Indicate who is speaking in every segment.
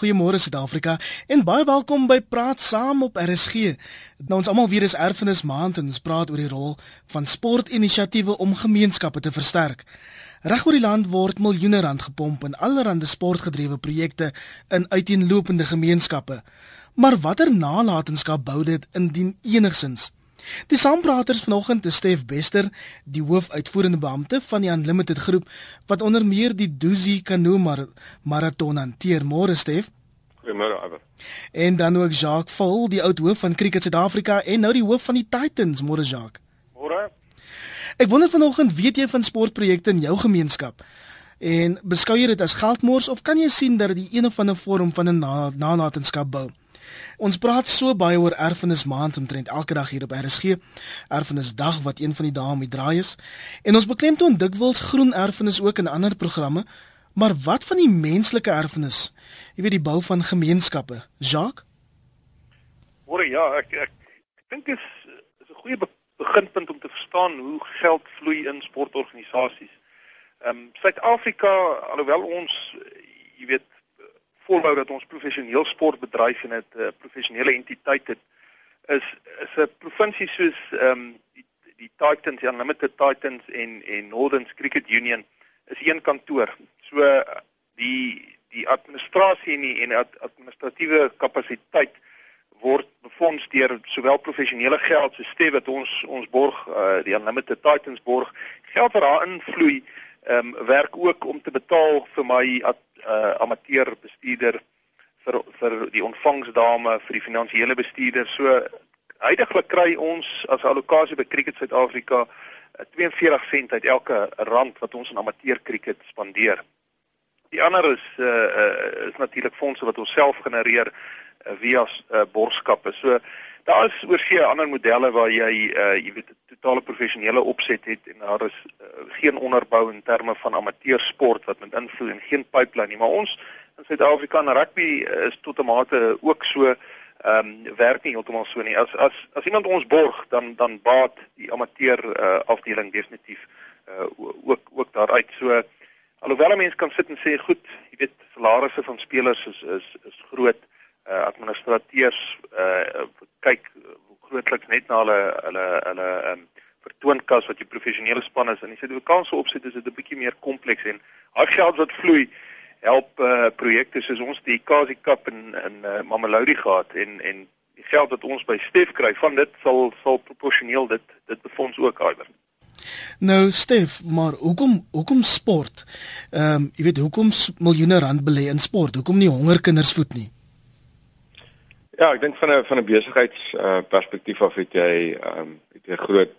Speaker 1: Goeiemôre Suid-Afrika en baie welkom by Praat Saam op RSG. Nou ons almal weer is Erfenis Maand en ons praat oor die rol van sportinisiatiewe om gemeenskappe te versterk. Reg oor die land word miljoene rand gepomp in allerlei sportgedrewe projekte in uiteenlopende gemeenskappe. Maar watter nalatenskap bou dit indien enigsins? Die saampraters vanoggend is Stef Bester, die hoofuitvoerende beampte van die Unlimited groep wat onder meer die Duzi Kano Mar Marathon hanteer. Môre Stef.
Speaker 2: Goeiemôre Iver.
Speaker 1: En dan ook Jacques Vol, die oud hoof van Cricket Suid-Afrika en nou die hoof van die Titans. Môre Jacques.
Speaker 2: Môre.
Speaker 1: Ek wonder vanoggend, weet jy van sportprojekte in jou gemeenskap? En beskou jy dit as geldmors of kan jy sien dat dit een of ander vorm van 'n nalatenskap bou? Ons praat so baie oor erfenis maand omtrent elke dag hier op RSG. Erfenisdag wat een van die dae om die draai is. En ons beklemtoon dikwels groen erfenis ook in ander programme. Maar wat van die menslike erfenis? Jy weet die bou van gemeenskappe. Jacques?
Speaker 2: Hoor ja, ek ek, ek dink is is 'n goeie beginpunt om te verstaan hoe geld vloei in sportorganisasies. Ehm um, Suid-Afrika, alhoewel ons jy weet volhou dat ons professioneel sportbedryf en 'n uh, professionele entiteit het, is is 'n provinsie soos ehm um, die, die Titans, ja, Limited Titans en en Northern Cricket Union is een kantoor. So die die administrasie en die en administratiewe kapasiteit word befonds deur sowel professionele geld so Stef wat ons ons borg uh, die Unlimited Titans borg geld wat daar invloei ehm um, werk ook om te betaal vir my uh, amateur bestuurder vir vir die ontvangsdame vir die finansiële bestuurder so heidaglik kry ons as allocasie by Cricket Suid-Afrika 42 sent uit elke rand wat ons aan amateur cricket spandeer. Die ander is uh, uh is natuurlik fondse wat ons self genereer uh, via uh, borgskappe. So daar is oorsee ander modelle waar jy uh jy weet totale professionele opset het en daar is uh, geen onderbou in terme van amateursport wat met invloed en geen pipeline nie. Maar ons in Suid-Afrika en rugby is tot 'n mate ook so ehm um, werk nie heeltemal so nie. As as as iemand ons borg, dan dan baat die amateur uh, afdeling definitief uh, ook ook daaruit. So alhoewel 'n mens kan sit en sê goed, jy weet salarisse van spelers is is is groot. Uh, administrateurs uh, kyk grootliks net na hulle hulle hulle um, vertoonkas wat jy professionele span is en as jy die kanse opset is dit 'n bietjie meer kompleks en al geld wat vloei help uh, projekte soos ons die Kasi Cup in in uh, Mamelodi gehad en en die geld wat ons by Stef kry van dit sal sal proporsioneel dit dit befonds ook iwer.
Speaker 1: Nou Stef, maar hoekom hoekom sport? Ehm um, jy weet hoekom miljoene rand belê in sport? Hoekom nie honger kinders voed nie?
Speaker 3: Ja, ek dink van 'n van 'n besigheids uh, perspektief af het jy ehm um, het jy groot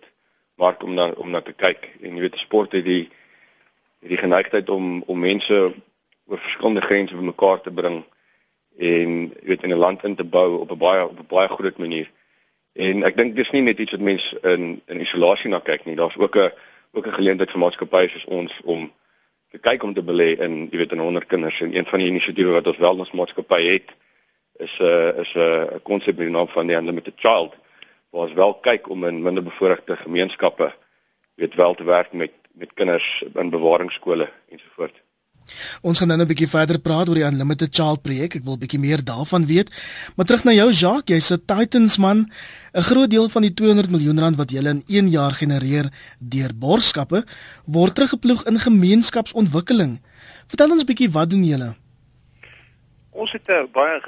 Speaker 3: mark om na om na te kyk en jy weet sport het die die geneigtheid om om mense oor verskillende grense bymekaar te bring en jy weet in 'n land in te bou op 'n baie op 'n baie groot manier. En ek dink dis nie net iets wat mense in in isolasie na kyk nie. Daar's ook 'n ook 'n geleentheid vir maatskappye soos ons om te kyk om te belê in jy weet in honder kinders en een van die inisiatiewe wat ons wel ons maatskappy het is 'n uh, is 'n uh, konsep met die naam van die Unlimited Child waar ons wel kyk om in minderbevoorregte gemeenskappe weet wel te werk met met kinders in bewaringsskole ensovoorts.
Speaker 1: Ons gaan nou 'n bietjie verder praat oor die Unlimited Child projek. Ek wil 'n bietjie meer daarvan weet. Maar terug na jou Jacques, jy's 'n Titans man. 'n Groot deel van die 200 miljoen rand wat jy in 1 jaar genereer deur borgskappe word teruggeploeg in gemeenskapsontwikkeling. Vertel ons 'n bietjie wat doen julle?
Speaker 2: Ons het 'n baie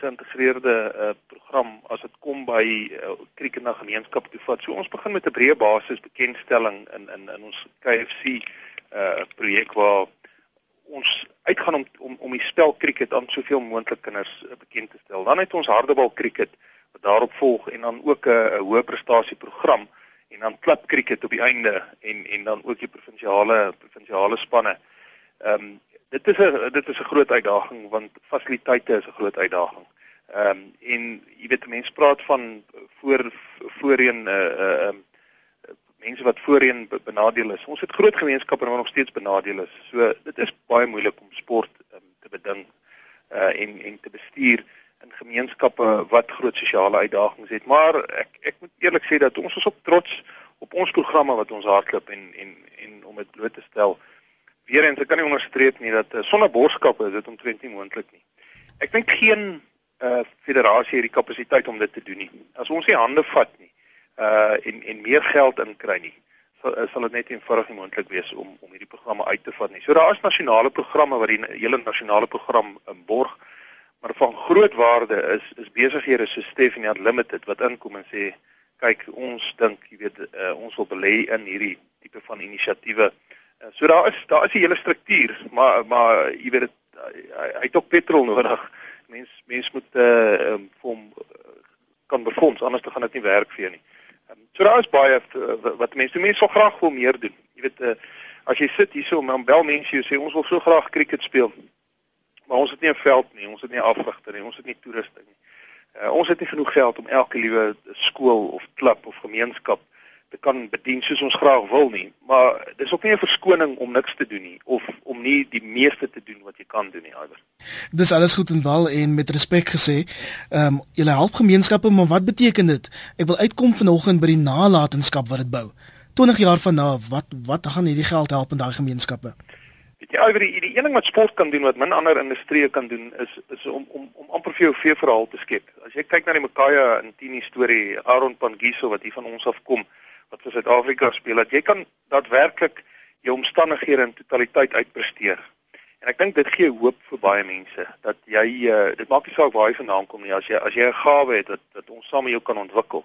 Speaker 2: geïntegreerde uh, program as dit kom by uh, krieke na gemeenskap toe vat. So ons begin met 'n breë basis bekendstelling in in in ons KFC uh, projek waar ons uitgaan om om om die spel cricket aan soveel moontlik kinders bekend te stel. Dan het ons hardebal cricket wat daarop volg en dan ook 'n hoë prestasie program en dan klap cricket op die einde en en dan ook die provinsiale provinsiale spanne. Ehm um, dit is 'n dit is 'n groot uitdaging want fasiliteite is 'n groot uitdaging. Ehm um, en jy weet mense praat van voor voorheen 'n uh, uh, um, mense wat voorheen benadeel is. Ons het groot gemeenskappe wat nog steeds benadeel is. So dit is baie moeilik om sport um, te beding uh en en te bestuur in gemeenskappe wat groot sosiale uitdagings het. Maar ek ek moet eerlik sê dat ons is op trots op ons programme wat ons hardloop en en en om dit bloot te stel. Weerens ek kan nie onderstreep nie dat uh, sonder borgskappe is dit omtrent nie moontlik nie. Ek dink geen uh federasie het die kapasiteit om dit te doen nie. As ons nie hande vat nie uh en en meer geld inkry nie, sal sal dit net eenvoudig nie moontlik wees om om hierdie programme uit te vat nie. So daar is nasionale programme wat die hele nasionale program in borg, maar van groot waarde is is besighede so Stephanie Unlimited wat inkom en sê kyk ons dink jy weet uh, ons wil belê in hierdie tipe van inisiatiewe. Uh, so daar is daar is 'n hele struktuur, maar maar jy weet dit hy, hy het ook petrol nodig. Mens mens moet eh uh, um, vir hom uh, kan befonds anders dan gaan dit nie werk vir jou nie. Um, so daar is baie uh, wat mense doen. Mense wil graag wil meer doen. Jy weet uh, as jy sit hierso en bel mense jy sê ons wil so graag cricket speel. Maar ons het nie 'n veld nie, ons het nie afrigter nie, ons het nie toerusting nie. Uh, ons het nie genoeg geld om elke liewe skool of klub of gemeenskap te kan bedien soos ons graag wil nie. Maar dis ook nie 'n verskoning om niks te doen nie of om nie die meeste te doen wat jy kan doen nie, Iver.
Speaker 1: Dis alles goed en wel en met respek gesê, ehm um, julle help gemeenskappe, maar wat beteken dit? Ek wil uitkom vanoggend by die nalatenskap wat dit bou. 20 jaar van nou, wat wat gaan hierdie geld help in daai gemeenskappe?
Speaker 2: Weet jy oor die die een ding wat sport kan doen wat min ander industrieë kan doen is is om om om amper vir jou veeverhaal te skep. As jy kyk na die Makaya en Tini storie, Aaron Pangiso wat hier van ons af kom, wat vir Suid-Afrika speel, dat jy kan daadwerklik jou omstandighede in totaliteit uitpresteer. En ek dink dit gee hoop vir baie mense dat jy uh, dit maak nie saak waar jy vandaan kom nie, as jy as jy 'n gawe het dat dat ons saam met jou kan ontwikkel,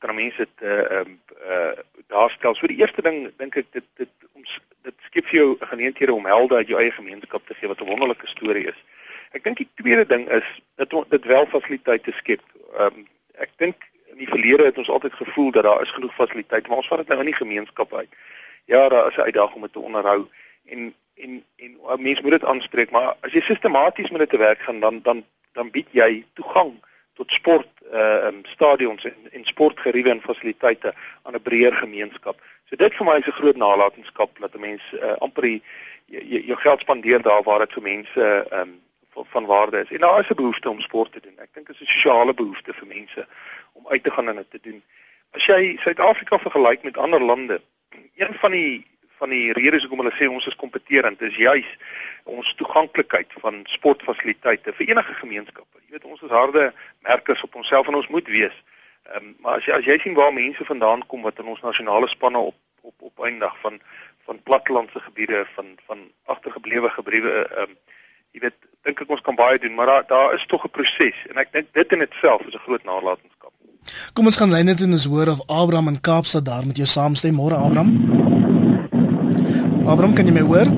Speaker 2: kan mense dit uh ehm uh, daar stel. So die eerste ding dink ek dit dit ons dit skep vir jou geleenthede om helde uit jou eie gemeenskap te gee wat 'n wonderlike storie is. Ek dink die tweede ding is dat dit wel fasiliteite skep. Ehm um, ek dink in die verlede het ons altyd gevoel dat daar is genoeg fasiliteite, maar ons vat dit nou in die gemeenskap uit. Ja, daar is 'n uitdaging om dit te onderhou en en en mense moet dit aanspreek, maar as jy sistematies met dit te werk gaan dan dan dan bied jy toegang tot sport uh um, stadions en en sportgeriewe en fasiliteite aan 'n breër gemeenskap. So dit vir my is 'n groot nalatenskap dat 'n mens uh, amper die, jy, jou geld spandeer daar waar dit vir mense uh, um van, waarde is. En daar is 'n behoefte om sport te doen. Ek dink dit is 'n sosiale behoefte vir mense om uit te gaan en dit te doen. As jy Suid-Afrika vergelyk met ander lande, een van die van die redes hoekom hulle sê ons is kompeterend is juis ons toeganklikheid van sportfasiliteite vir enige gemeenskappe. Jy weet ons is harde merkers op onsself en ons moet wees. Ehm um, maar as jy as jy sien waar mense vandaan kom wat in ons nasionale spanne op op op eindig van van plattelandse gebiede van van agtergeblewe gebriewe ehm um, jy weet dink ek ons kan baie doen maar daar daar is tog 'n proses en ek dink dit in itself is 'n groot nalatenskap.
Speaker 1: Kom ons gaan lyn net en ons hoor of Abraham in Kaapstad daar met jou saamstem môre Abraham. Abraham kan jy my hoor?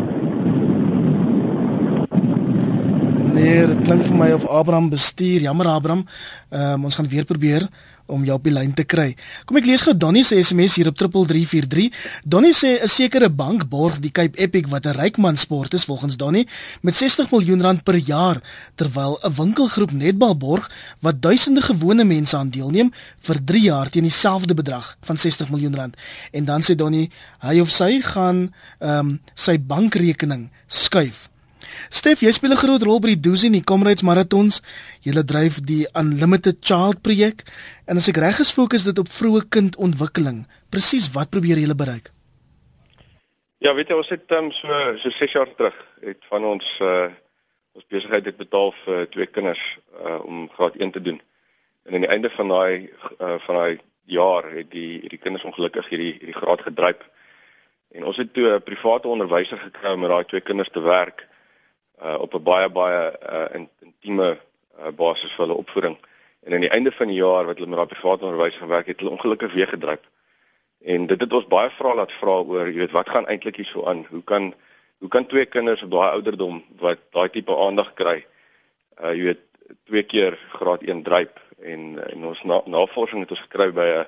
Speaker 1: Nee, dit klink vir my of Abraham bestuur. Jammer Abraham. Ehm um, ons gaan weer probeer om jou op die lyn te kry. Kom ek lees gou Donnie se SMS hier op 3343. Donnie sê 'n sekere bank borg die Cape Epic wat 'n rykman sport is volgens Donnie met 60 miljoen rand per jaar terwyl 'n winkelgroep Netball borg wat duisende gewone mense aan deelneem vir 3 jaar teen dieselfde bedrag van 60 miljoen rand. En dan sê Donnie hy of sy gaan ehm um, sy bankrekening skuif Stef, jy speel 'n groot rol by die Dozy en die Comrades Marathons. Jy dryf die Unlimited Child projek en as ek reg is, fokus dit op vroeë kindontwikkeling. Presies wat probeer julle bereik?
Speaker 3: Ja, weet jy, ons het um, so so 6 jaar terug het van ons uh ons besigheid het betaal vir twee kinders uh om graad 1 te doen. En aan die einde van daai uh van daai jaar het die het die kinders ongelukkig hierdie hierdie graad gedryf. En ons het toe 'n private onderwyser gekry om met daai twee kinders te werk uh, op 'n baie baie uh, intieme uh, basis vir hulle opvoeding. En aan die einde van die jaar wat hulle met daardie private onderwys gewerk het, het hulle ongelukkig weer gedryf. En dit het ons baie vrae laat vra oor, jy weet, wat gaan eintlik hier so aan? Hoe kan hoe kan twee kinders op daai ouderdom wat daai tipe aandag kry, uh jy weet, twee keer graad 1 dryf en en ons na, navorsing het ons gekry by 'n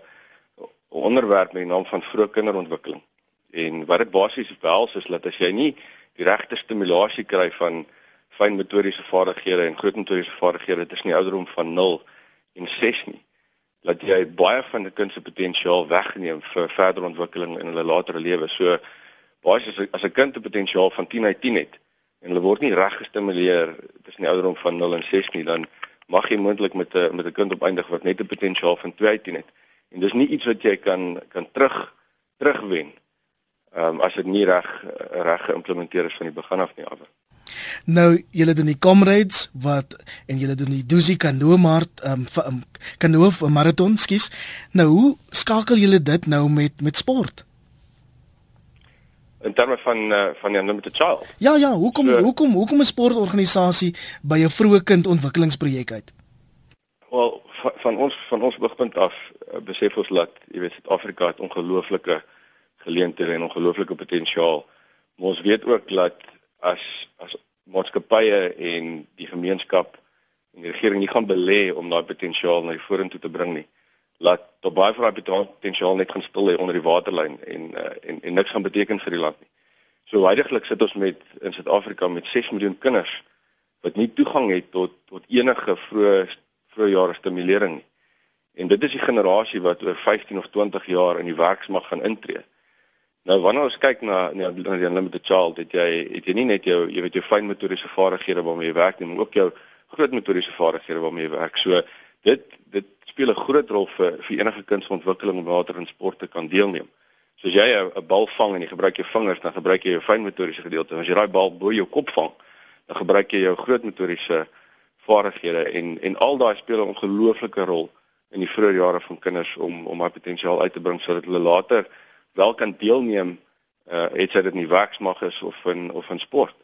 Speaker 3: onderwerp met die naam van vroeë kinderontwikkeling. En wat dit basies behels is dat as jy nie die regte stimulasie kry van fyn motoriese vaardighede en groot motoriese vaardighede tussen die ouderdom van 0 en 6 nie dat jy baie van die kind se potensiaal wegneem vir verdere ontwikkeling in hulle latere lewe. So basies as 'n kind 'n potensiaal van 10 uit 10 het en hulle word nie reg gestimuleer tussen die ouderdom van 0 en 6 nie, dan mag jy moontlik met 'n met 'n kind opeindig wat net 'n potensiaal van 2 uit 10 het. En dis nie iets wat jy kan kan terug terugwen ehm um, as dit nie reg reg geïmplementeer is van die begin af nie af.
Speaker 1: Nou, julle doen die comrades wat en julle doen die Dusi Kanoe Mart ehm um, Kanoe marathon, skus. Nou, hoe skakel julle dit nou met met sport?
Speaker 3: In terme van uh, van die Unlimited Child.
Speaker 1: Ja, ja, hoekom so, hoekom hoekom 'n sportorganisasie by 'n vroeë kind ontwikkelingsprojek uit?
Speaker 3: Wel, van, van ons van ons begpunt af uh, besef ons dat jy weet Suid-Afrika het ongelooflike geleenthede en ongelooflike potensiaal. Maar ons weet ook dat as as maatskappye en die gemeenskap en die regering nie gaan belê om daai potensiaal na die vorentoe te bring nie. Laat tot baie van daai potensiaal net gaan stil lê onder die waterlyn en uh, en en niks gaan beteken vir die land nie. So heidaglik sit ons met in Suid-Afrika met 6 miljoen kinders wat nie toegang het tot tot enige vroeë vroeë jare stimulering nie. En dit is die generasie wat oor 15 of 20 jaar in die werksmag gaan intree. Nou wanneer ons kyk na na die unlimited child, het jy het jy nie net jou jy weet jou fyn motoriese vaardighede waarmee jy werk nie, maar ook jou groot motoriese vaardighede waarmee jy werk. So dit dit speel 'n groot rol vir vir enige kind se ontwikkeling om later in sport te kan deelneem. So as jy 'n bal vang en jy gebruik jou vingers, dan gebruik jy jou fyn motoriese gedeelte. As jy daai bal bo jou kop vang, dan gebruik jy jou groot motoriese vaardighede en en al daai speel 'n ongelooflike rol in die vroeë jare van kinders om om haar potensiaal uit te bring sodat hulle later wel kan deelneem uh het sy dit nie werksmag is of in of in sport.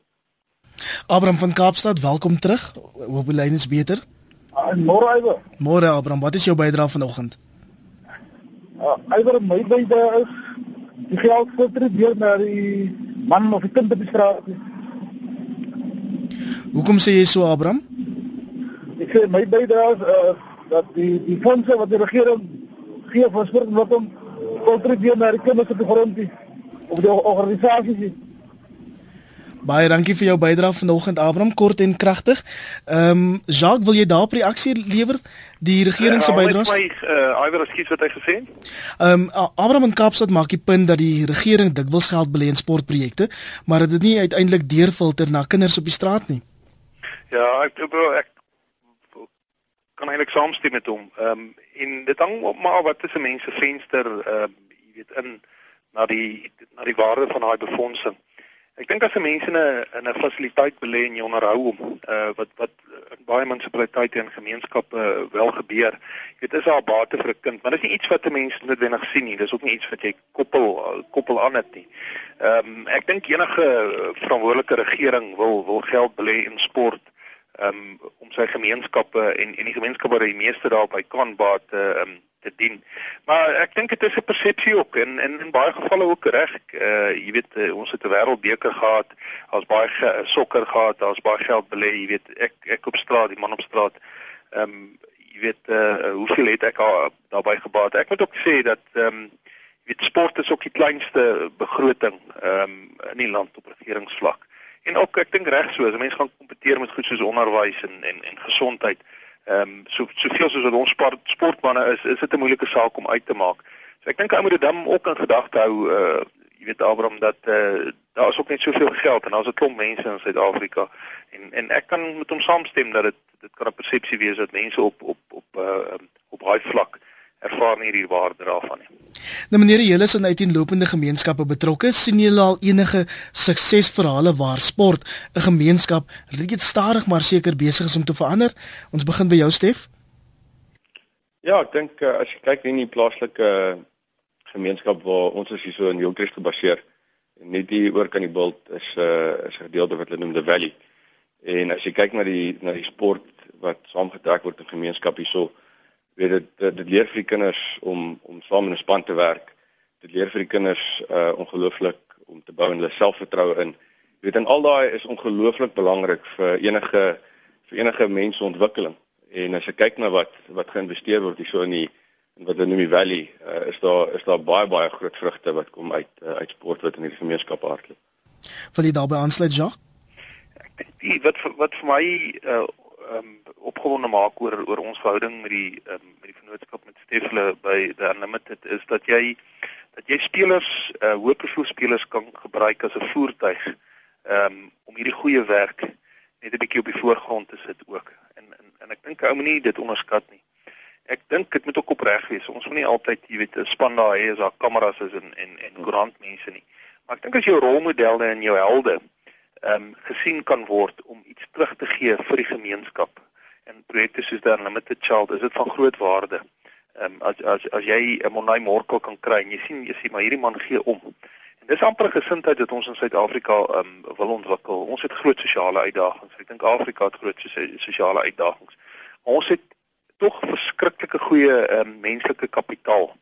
Speaker 1: Abraham van Kaapstad, welkom terug. Hoop die lyn is beter.
Speaker 4: Uh, môre Iwer.
Speaker 1: Môre Abraham, wat is jou bydrae vanoggend?
Speaker 4: Uh Iwer, my bydrae is die geld filter deur na die man of die kind op die straat.
Speaker 1: Hoekom sê jy so Abraham?
Speaker 4: Ek sê my bydrae is uh dat die die fondse wat die regering gee vir sportontwikkeling kontribueer na die kinders op die grond die op die organisasie.
Speaker 1: Baie dankie vir jou bydrae vanoggend Abraham kort en kragtig. Ehm um, Jacques, wil jy daarop reaksie lewer die regering se bydrae?
Speaker 2: Uh, my uh iwer as kies wat hy gesê het.
Speaker 1: Ehm um, Abraham in Kaapstad maak die punt dat die regering dikwels geld belê in sportprojekte, maar dit nie uiteindelik deurfilter na kinders op die straat nie.
Speaker 2: Ja, ek ek, ek kan eintlik saamstem met hom. Ehm um, en dit hang op maar wat is 'n mens se venster ehm uh, jy weet in na die na die waarde van daai befondsing. Ek dink as 'n mens in 'n in 'n fasiliteit belê en jy onderhou hom, uh, wat wat in baie munisipaliteite en gemeenskappe uh, wel gebeur. Jy weet is daar bate vir 'n kind, maar dit is nie iets wat 'n mens noodwendig sien nie. Dis ook nie iets wat jy koppel koppel aan dit nie. Ehm um, ek dink enige verantwoordelike regering wil wil geld belê in sport um, om sy gemeenskappe en en die gemeenskappe wat die meeste daarby kan baat te um, te dien. Maar ek dink dit is 'n persepsie ook en en in baie gevalle ook reg. Uh jy weet uh, ons het 'n wêreldbeker gehad, ons baie ge sokker gehad, ons baie geld belê, jy weet ek ek op straat, die man op straat. Ehm um, jy weet uh hoeveel het ek daarbey gebaat? Ek moet ook sê dat ehm um, jy weet sport is ook die kleinste begroting ehm um, in die land op regeringsvlak. En ook ek dink reg so, as mense gaan kompeteer met goed soos onderwys en en en gesondheid, ehm um, so soveel soos wat ons sport sportmanne is, is dit 'n moeilike saak om uit te maak. So ek dink ou moet dit dan ook in gedagte hou uh jy weet Abraham dat uh daar is ook net soveel geld en daar's 'n klomp mense in Suid-Afrika en en ek kan met hom saamstem dat dit dit kan 'n persepsie wees dat mense op op op uh op baie vlak ervaar nie die waarde daarvan nie.
Speaker 1: Nou meneer, julle is in uiteenlopende gemeenskappe betrokke. sien julle al enige suksesverhale waar sport 'n gemeenskap reeds stadig maar seker besig is om te verander? Ons begin by jou Stef.
Speaker 3: Ja, ek dink uh, as jy kyk in die plaaslike gemeenskap waar ons is hier so in Hillcrest gebaseer en net hier oor kan die bult is 'n uh, is 'n gedeelte wat hulle noem the valley. En as jy kyk na die na die sport wat saamgetrek word in gemeenskap hierso weet dit, dit dit leer vir die kinders om om saam in 'n span te werk. Dit leer vir die kinders uh ongelooflik om te bou in hulle selfvertroue in. Jy weet en al daai is ongelooflik belangrik vir enige vir enige mensontwikkeling. En as jy kyk na wat wat geïnvesteer word hierso in die in wat hulle noem die valley, uh, is daar is daar baie baie groot vrugte wat kom uit uh, uit sport wat in hierdie gemeenskap hardloop.
Speaker 1: Wil jy daarbey aansluit, Jacques?
Speaker 2: Die wat wat vir my uh um, opgewonde maak oor oor ons verhouding met die um, met die vennootskap met Stefle by the Unlimited is dat jy dat jy spelers uh, hoë profiel spelers kan gebruik as 'n voertuig um, om hierdie goeie werk net 'n bietjie op die voorgrond te sit ook. En en, en ek dink ou moenie dit onderskat nie. Ek dink dit moet ook opreg wees. Ons moet nie altyd, jy weet, 'n span daar hê as daar kameras is en en en koerantmense nie. Maar ek dink as jou rolmodelle en jou helde ehm um, gesien kan word om iets terug te gee vir die gemeenskap. En projekte soos the Unlimited Child, is dit van groot waarde. Ehm um, as as as jy 'n Monai Morkel kan kry en jy sien jy sien maar hierdie man gee om. En dis amper 'n gesindheid wat ons in Suid-Afrika ehm um, wil ontwikkel. Ons het groot sosiale uitdagings. Ek dink Afrika het groot sosiale uitdagings. Maar ons het tog verskriklike goeie ehm um, menslike kapitaal.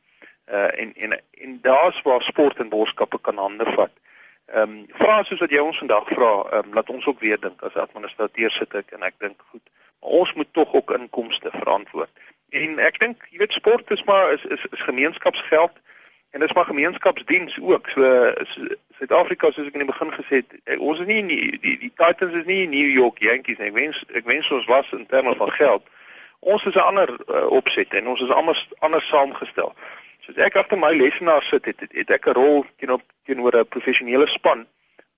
Speaker 2: Uh en en en daar's waar sport en borskappe kan hande vat. Ehm um, vra soos wat jy ons vandag vra, ehm um, laat ons ook weer dink as administrateur sit ek en ek dink goed, maar ons moet tog ook inkomste verantwoord. En ek dink jy weet sport is maar is is, is gemeenskapsgeld en dis maar gemeenskapsdiens ook. So Suid-Afrika soos ek in die begin gesê het, eh, ons is nie die die, die Titans is nie New York Yankees nie. Ek wens ek wens ons was in terme van geld. Ons is 'n ander uh, opset en ons is anders anders saamgestel. So as ek agter my lesenaar sit, het, het, het ek 'n rol teenoor teenoor 'n professionele span,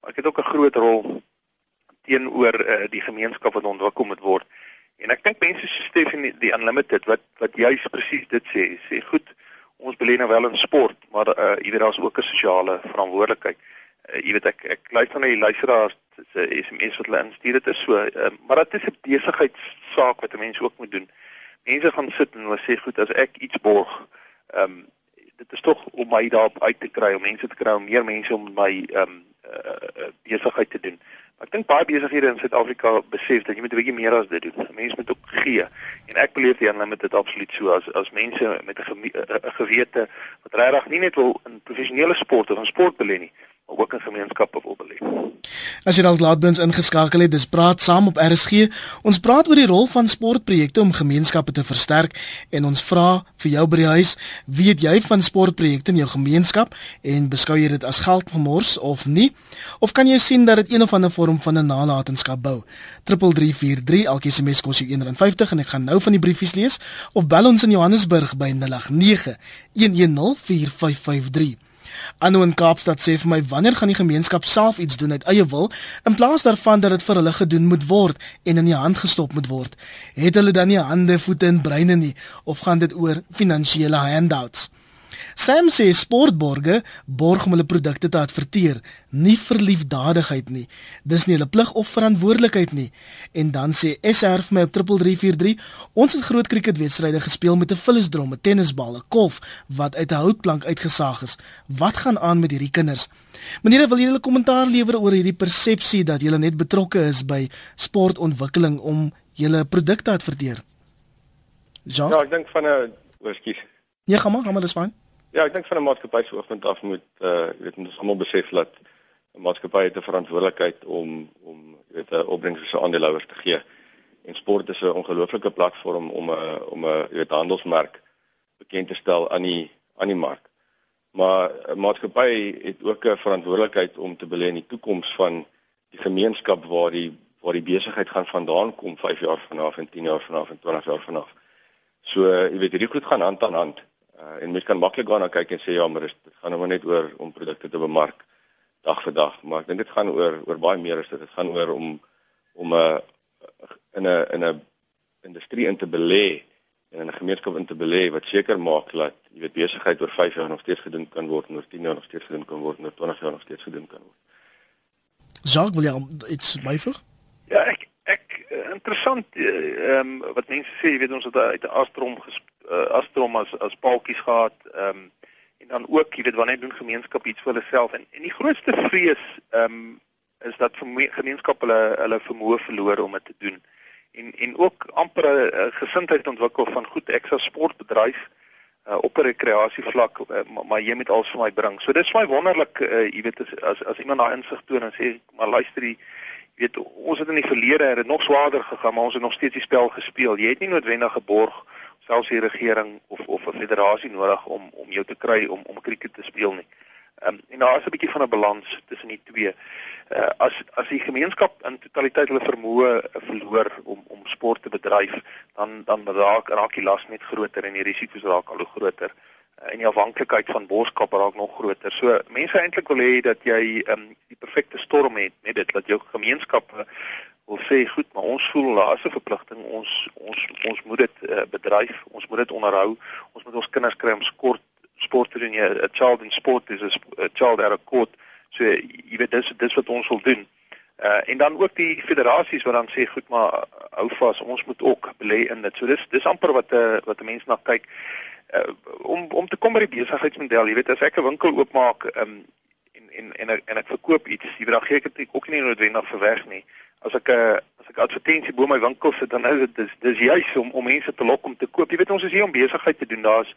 Speaker 2: maar ek het ook 'n groot rol teenoor uh, die gemeenskap wat ontwikkel moet word. En ek dink mense so Stefan die unlimited wat wat juis presies dit sê, sê goed, ons belê nou wel in sport, maar uh jy weet daar's ook 'n sosiale verantwoordelikheid. Uh, jy weet ek ek luister na die luisteraars se SMS wat hulle instuur dit is so, uh, maar dit is 'n besigheidssaak wat 'n mens ook moet doen. Mense gaan sit en hulle sê goed, as ek iets borg, ehm um, dit is tog om my daarop uit te kry, om mense te kry om meer mense om my ehm um, uh, besigheid te doen. Ek dink baie besighede in Suid-Afrika besef dat jy moet 'n bietjie meer as dit doen. Mense moet ook gee. En ek beleef die dit absoluut so as as mense met 'n gewete wat regtig nie net wil in professionele sport of in sport belê nie, ook in gemeenskappe wil beleef.
Speaker 1: As jy dalk laat bins ingeskakel het, dis praat saam op RSG. Ons praat oor die rol van sportprojekte om gemeenskappe te versterk en ons vra vir jou by die huis, weet jy van sportprojekte in jou gemeenskap en beskou jy dit as geldgemors of nie? Of kan jy sien dat dit een of ander vorm van 'n nalatenskap bou? 3343 elke SMS kos jou R1.50 en ek gaan nou van die briefies lees of bel ons in Johannesburg by 089 110 4553. Anu in Kaapstad sê vir my wanneer gaan die gemeenskap self iets doen uit eie wil in plaas daarvan dat dit vir hulle gedoen moet word en in die hand gestop moet word. Het hulle dan nie hande, voete en breine nie of gaan dit oor finansiële handouts? Sam sê sportborge borg om hulle produkte te adverteer, nie vir liefdadigheid nie. Dis nie hulle plig of verantwoordelikheid nie. En dan sê SR vir my op 3343, ons het groot cricketwedstryde gespeel met 'n vullisdrom, 'n tennisbal, 'n kolf wat uit 'n houtplank uitgesaag is. Wat gaan aan met hierdie kinders? Meneer, wil julle kommentaar lewer oor hierdie persepsie dat julle net betrokke is by sportontwikkeling om julle produkte te adverteer?
Speaker 3: Ja, ek dink van 'n oorskie.
Speaker 1: Ja, gaan maar, gaan maar dis fyn.
Speaker 3: Ja, ek dink van 'n maatskappy se oogpunt af moet uh jy weet ons almal besef dat 'n maatskappy het 'n verantwoordelikheid om om jy weet 'n opbrengs vir sy aandeelhouers te gee. En sport is 'n ongelooflike platform om 'n om 'n jy weet handelsmerk bekend te stel aan die aan die mark. Maar 'n maatskappy het ook 'n verantwoordelikheid om te belê in die toekoms van die gemeenskap waar die waar die besigheid gaan vandaan kom 5 jaar vanaf en 10 jaar vanaf en 20 jaar vanaf. So jy weet hierdie goed gaan hand aan hand. Uh, en mens kan maklik gaan kyk en sê ja, maar dit gaan nou net oor om produkte te bemark dag vir dag, maar ek dink dit gaan oor oor baie meer as dit. Dit gaan oor om om 'n uh, in 'n in 'n industrie in te belê en in 'n gemeenskap in te belê wat seker maak dat jy weet besigheid oor 5 jaar nog steeds gedoen kan word en oor 10 jaar nog steeds gedoen kan word en oor 20 jaar nog steeds gedoen kan word.
Speaker 1: Jacques, wil jy iets byvoeg?
Speaker 2: Ja, ek ek eh, interessant ehm um, wat mense sê, jy weet ons het uit 'n astrom gesp uh, Astrom as as paaltjies gehad. Ehm um, en dan ook, jy weet, wanneer doen gemeenskap iets vir hulle self en en die grootste vrees ehm um, is dat gemeenskap hulle hulle vermoë verloor om dit te doen. En en ook amper 'n gesindheid ontwikkel van goed ek sal sportbedryf uh, op 'n rekreasievlak uh, maar, maar jy moet alles vir my bring. So dit is my wonderlik uh, jy weet as as, as iemand daai insig toon en sê maar luister jy weet ons het in die verlede het dit nog swaarder gegaan maar ons het nog steeds die spel gespeel. Jy het nie noodwendig geborg selfs die regering of of 'n federasie nodig om om jou te kry om om krieket te speel nie. Ehm um, en daar is 'n bietjie van 'n balans tussen die twee. Uh as as die gemeenskap in totaliteit hulle vermoë verloor om om sport te bedryf, dan dan raak raak die las net groter en die risiko's raak al hoe groter uh, en die afhanklikheid van boskap raak nog groter. So mense eintlik wil hê dat jy ehm um, die perfekte storm het, net dit dat jou gemeenskappe wil sê goed, maar ons voel daar is 'n verpligting. Ons ons ons moet dit uh, bedryf, ons moet dit onderhou. Ons moet ons kinders kry om sport sport te doen. 'n Child in sport is 'n child at a court. So jy weet dis dis wat ons wil doen. Uh en dan ook die federasies wat dan sê goed maar hou vas ons moet ook belê in dit. So dis dis amper wat 'n uh, wat 'n mens na kyk uh, om om te kom by die besigheidsmodel. Jy weet as ek 'n winkel oopmaak um, en en en ek, en ek verkoop iets, jy weet dan gee ek dit ook nie noodwendig vir weg nie. As ek 'n uh, as ek advertensie bo my winkel sit dan is dit dis dis juis om om mense te lok om te koop. Jy weet ons is hier om besigheid te doen. Daar's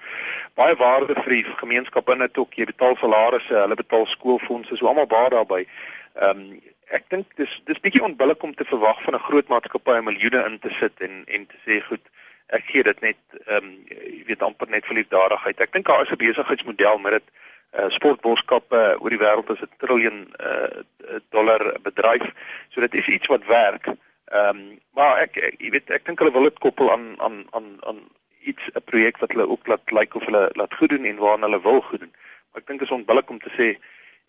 Speaker 2: baie waarde vir die gemeenskap in dit ook. Jy betaal salarisse, hulle betaal skoolfondse, so almal baie daarbey. Ehm um, ek dink dis dis bietjie onbillik om te verwag van 'n groot maatskappy om miljoene in te sit en en te sê goed, ek gee dit net ehm um, jy weet amper net vir liefdadigheid. Ek dink daar is 'n besigheidsmodel met dit uh, sportboskappe uh, oor die wêreld is 'n triljoen uh, dollar bedryf. So dit is iets wat werk. Ehm um, maar ek, ek jy weet ek dink hulle wil dit koppel aan aan aan aan iets 'n projek wat hulle ook laat lyk like of hulle laat goed doen en waarna hulle wil goed doen. Maar ek dink dit is onbillik om te sê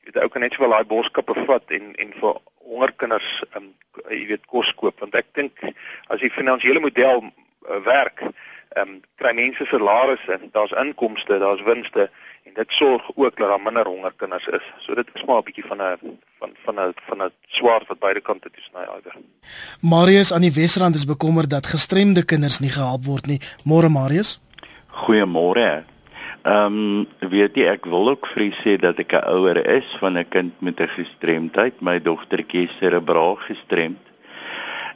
Speaker 2: jy weet ou kan net sowel daai boskappe vat en en vir hongerkinders um, jy weet kos koop want ek dink as die finansiële model uh, werk, ehm um, kry mense salarisse, daar's inkomste, daar's winste en dit sorg ook dat daar minder hongerkinders is. So dit is maar 'n bietjie van 'n van van 'n van 'n swaard wat beide kante toe sny eider.
Speaker 1: Marius aan die Wesrand is bekommerd dat gestremde kinders nie gehelp word nie. Môre Marius.
Speaker 5: Goeiemôre. Ehm um, weet jy ek wil ook vir sê dat ek 'n ouer is van 'n kind met 'n gestremdheid. My dogtertjie is cerebraal gestremd.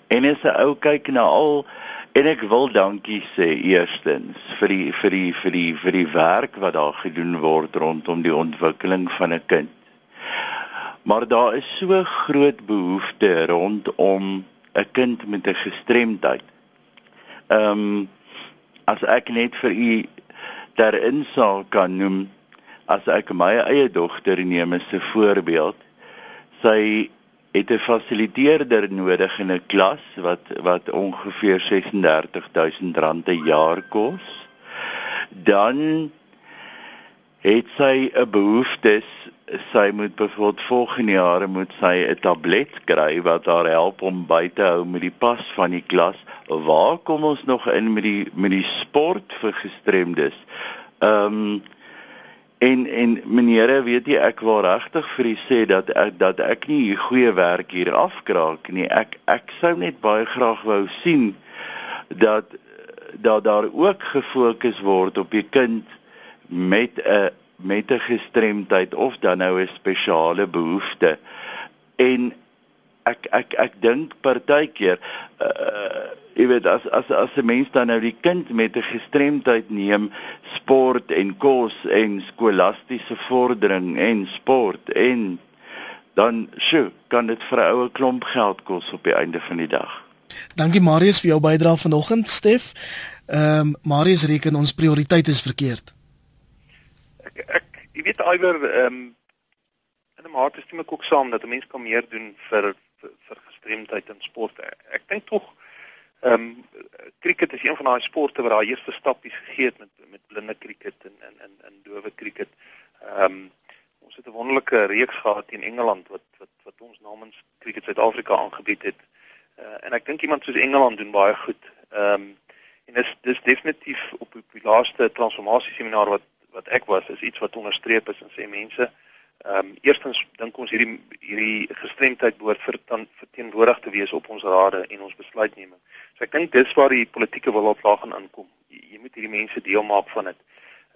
Speaker 5: En as 'n ou kyk na al en ek wil dankie sê eerstens vir die vir die vir die vir die werk wat daar gedoen word rondom die ontwikkeling van 'n kind. Maar daar is so groot behoefte rondom 'n kind met 'n gestremdheid. Ehm um, as ek net vir u ter insaal kan noem as ek my eie dogter neem as 'n voorbeeld. Sy het 'n fasiliteerder nodig in 'n klas wat wat ongeveer R36000 'n jaar kos. Dan het sy 'n behoeftes sy moet byvoorbeeld volgende jaar moet sy 'n tablet kry wat haar help om by te hou met die pas van die klas. Waar kom ons nog in met die met die sport vir gestremdes? Ehm um, en en menere, weet jy ek wil regtig vir u sê dat ek dat ek nie hier goeie werk hier afkraak nie. Ek ek sou net baie graag wou sien dat dat daar ook gefokus word op die kind met 'n met 'n gestremdheid of dan nou 'n spesiale behoefte. En ek ek ek dink partykeer uh jy weet as as as 'n mens dan nou die kind met 'n gestremdheid neem sport en kos en skolastiese vordering en sport en dan sjo kan dit vir 'n oue klomp geld kos op die einde van die dag.
Speaker 1: Dankie Marius vir jou bydrae vanoggend Stef. Ehm um, Marius reken ons prioriteit is verkeerd.
Speaker 2: Ek ek jy weet iwer ehm um, in 'n mate stem ek ook saam dat 'n mens kan meer doen vir vir, gestremdheid in sport. Ek dink tog ehm um, cricket is een van daai sporte waar daai eerste stappies gegee het met met blinde cricket en en en en dowe cricket. Ehm um, ons het 'n wonderlike reeks gehad teen Engeland wat wat wat ons namens Cricket Suid-Afrika aangebied het. Uh, en ek dink iemand soos Engeland doen baie goed. Ehm um, en dis dis definitief op die laaste transformasie seminar wat wat ek was is iets wat onderstreep is en sê mense Ehm um, eerstens dink ons hierdie hierdie gestremdheid behoort verteenwoordig te wees op ons rade en ons besluitneming. So ek dink dis waar die politieke wil op laag gaan inkom. Jy, jy moet hierdie mense deel maak van dit.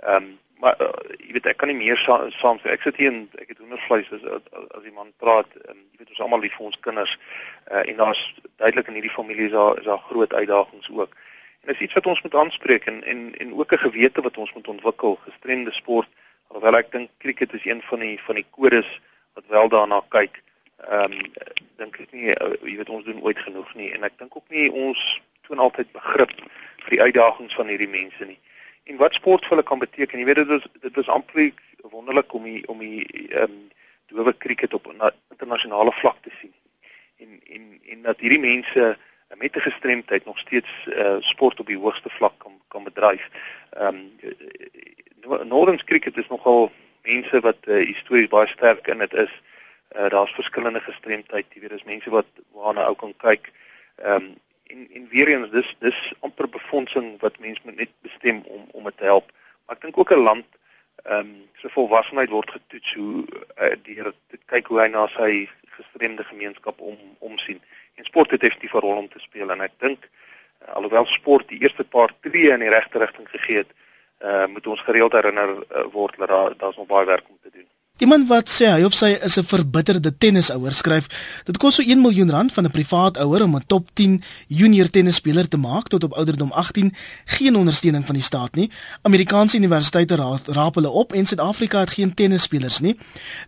Speaker 2: Ehm um, maar uh, jy weet ek kan nie meer saam sa ek sit hier en ek het hoendervleis as as die man praat en jy weet ons almal lief vir ons kinders uh, en daar's duidelik in hierdie familie is daar is daar groot uitdagings ook. En dis iets wat ons moet aanspreek en en en ook 'n gewete wat ons moet ontwikkel gestremde sport Alhoewel ek dink cricket is een van die van die kodes wat wel daarna kyk. Ehm um, dink ek nie uh, jy weet ons doen ooit genoeg nie en ek dink ook nie ons toon altyd begrip vir die uitdagings van hierdie mense nie. En wat sport vir hulle kan beteken. Jy weet dit is dit is amper wonderlik om die om die ehm um, dowe cricket op 'n internasionale vlak te sien. En en en dat hierdie mense met 'n gestremdheid nog steeds uh, sport op die hoogste vlak kan kan bedryf. Ehm um, Northern cricket is nogal mense wat uh, histories baie sterk in dit is. Uh, Daar's verskillende gestremdheid, jy weet, dis mense wat waarna ou kan kyk. Ehm um, en en weer eens dis dis amper befondsing wat mense moet net bestem om om dit te help. Maar ek dink ook 'n land ehm um, se volwassenheid word getoets hoe uh, deur te kyk hoe hy na sy gestremde gemeenskap om omsien. En sport het definitief 'n rol om te speel en ek dink uh, alhoewel sport die eerste paar tree in die regte rigting gegee het, uh, moet ons gereeld herinner uh, word dat daar daar's nog baie werk om te doen.
Speaker 1: Iemand wat sê hy of sy is 'n verbitterde tennisouer skryf, dit kos so 1 miljoen rand van 'n privaat ouer om 'n top 10 junior tennisspeler te maak tot op ouderdom 18, geen ondersteuning van die staat nie. Amerikaanse universiteite raap, raap hulle op en Suid-Afrika het geen tennisspelers nie.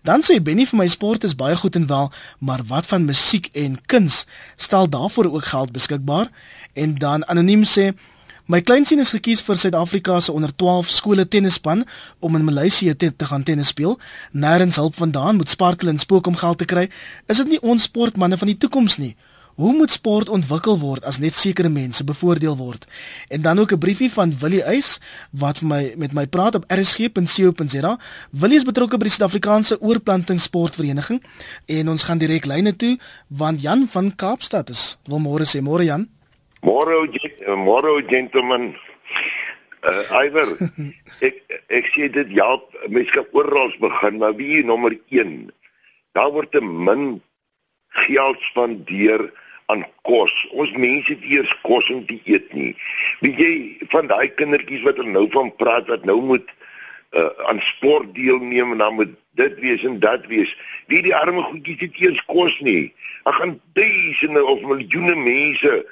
Speaker 1: Dan sê Benny vir my sport is baie goed en wel, maar wat van musiek en kuns? Stel daarvoor ook geld beskikbaar? En dan anoniem sê My kleinseun is gekies vir Suid-Afrika se onder 12 skole tennisspan om in Maleisië te, te gaan tennis speel. Nêrens hulp vandaan moet spartel en spook om geld te kry. Is dit nie ons sportmense van die toekoms nie? Hoe moet sport ontwikkel word as net sekere mense bevoordeel word? En dan ook 'n briefie van Willie Eis wat vir my met my praat op rsg.co.za. Willie is betrokke by die Suid-Afrikaanse Oorplanting Sportvereniging en ons gaan direk lyne toe want Jan van Kaapstad is. Wil môre sê môre Jan.
Speaker 6: Môre môre gentlemen. Uh Iver, ek ek sê dit ja, mense kan oral begin, maar wie nommer 1. Daar word te min geld spandeer aan kos. Ons mense het eers kos om te eet nie. Weet jy van daai kindertjies wat er nou van praat wat nou moet uh aan sport deelneem en dan moet dit wees en dat wees. Wie die arme goedjies het eers kos nie. Ag gaan duisende of miljoene mense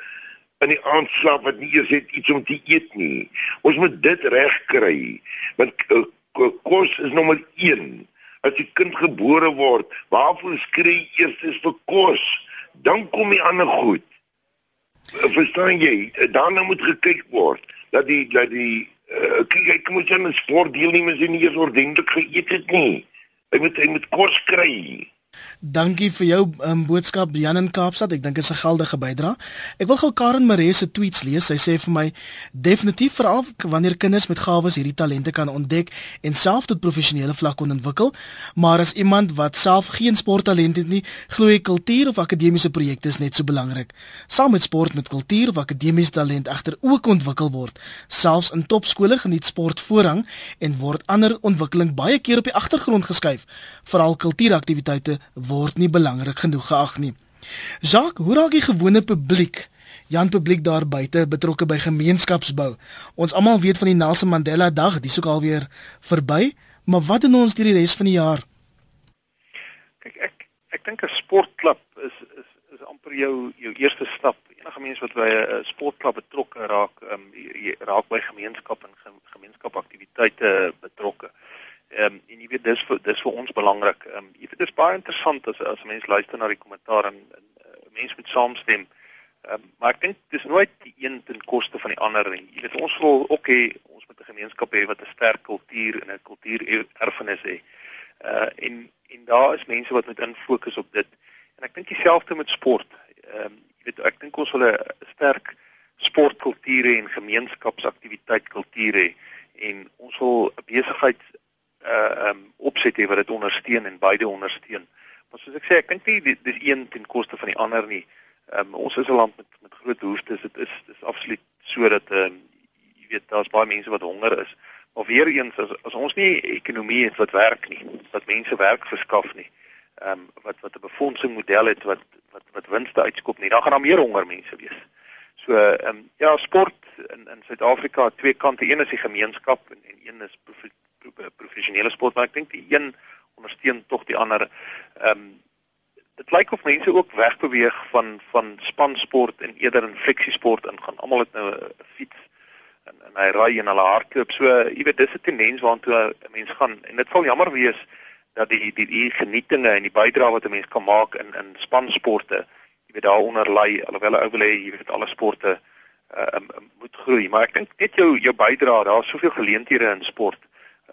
Speaker 6: in die aand slaap wat nie eers het iets om te eet nie. Ons moet dit reg kry. Want uh, kos is nommer 1. As 'n kind gebore word, waarvoor skree eers is vir kos? Dan kom die ander goed. Uh, verstaan jy? Uh, daarna moet gekyk word dat die dat die uh, kyk ek moet jy 'n sport deelnemers nie eers ordentlik geëet het nie. Hy moet hy moet kos kry.
Speaker 1: Dankie vir jou um, boodskap Jan in Kaapstad. Ek dink dit is 'n geldige bydrae. Ek wil gou Karen Maree se tweets lees. Sy sê vir my definitief veral wanneer kinders met gawes hierdie talente kan ontdek en self tot professionele vlak kon ontwikkel, maar as iemand wat self geen sporttalent het nie, glo ek kultuur of akademiese projekte is net so belangrik. Saam met sport met kultuur of akademiese talent egter ook ontwikkel word. Selfs in topskole geniet sport voorrang en word ander ontwikkeling baie keer op die agtergrond geskuif. Veral kultuuraktiwiteite word nie belangrik genoeg geag nie. Jacques, hoe raak die gewone publiek, Jan publiek daar buite betrokke by gemeenskapsbou? Ons almal weet van die Nelson Mandela Dag, dis ook alweer verby, maar wat doen ons hierdie res van die jaar?
Speaker 2: Kyk, ek ek dink 'n sportklub is is is amper jou jou eerste stap. Enige mens wat by 'n sportklub betrokke raak, um, raak by gemeenskap en gemeenskapaktiwiteite betrokke. Ehm um, en jy weet dis vir dis vir ons belangrik. Ehm um, jy weet dit is baie interessant as as mense luister na die kommentaar en, en uh, mense moet saamstem. Ehm um, maar ek dink dis nooit die een ten koste van die ander nie. Jy weet ons wil ook hê ons moet 'n gemeenskap hê wat 'n sterk kultuur en 'n kultuurerfenis het. Uh en en daar is mense wat moet infokus op dit. En ek dink dieselfde met sport. Ehm um, jy weet ek dink ons wil 'n sterk sportkultuur hê en gemeenskapsaktiwiteit kultuur hê en ons wil besigheid uh um opset hê wat dit ondersteun en beide ondersteun. Maar soos ek sê, ek dink nie dis een ten koste van die ander nie. Um ons is 'n land met met groot behoeftes. Dit is dis absoluut so dat um jy weet daar's baie mense wat honger is. Maar weer eens as as ons nie ekonomie het wat werk nie, wat mense werk verskaf nie. Um wat wat 'n befondsing model het wat wat wat winste uitskop nie, dan gaan daar meer honger mense wees. So ehm um, ja, sport in in Suid-Afrika het twee kante. Een is die gemeenskap en en een is professionele sport, maar ek dink die een ondersteun tog die ander. Ehm um, dit lyk of mense ook wegbeweeg van van spansport en eerder in fleksiesport ingaan. Almal het nou 'n fiets en en hy ry en hulle hardloop. So jy weet dis 'n tendens waartoe 'n mens gaan en dit sal jammer wees dat die die die genietinge en die bydrae wat 'n mens kan maak in in spansporte, jy weet daaronder lê alhoewel ou wil hê jy weet alle sporte uh, um, moet groei, maar ek dink net jou jou bydrae, daar's soveel geleenthede in sport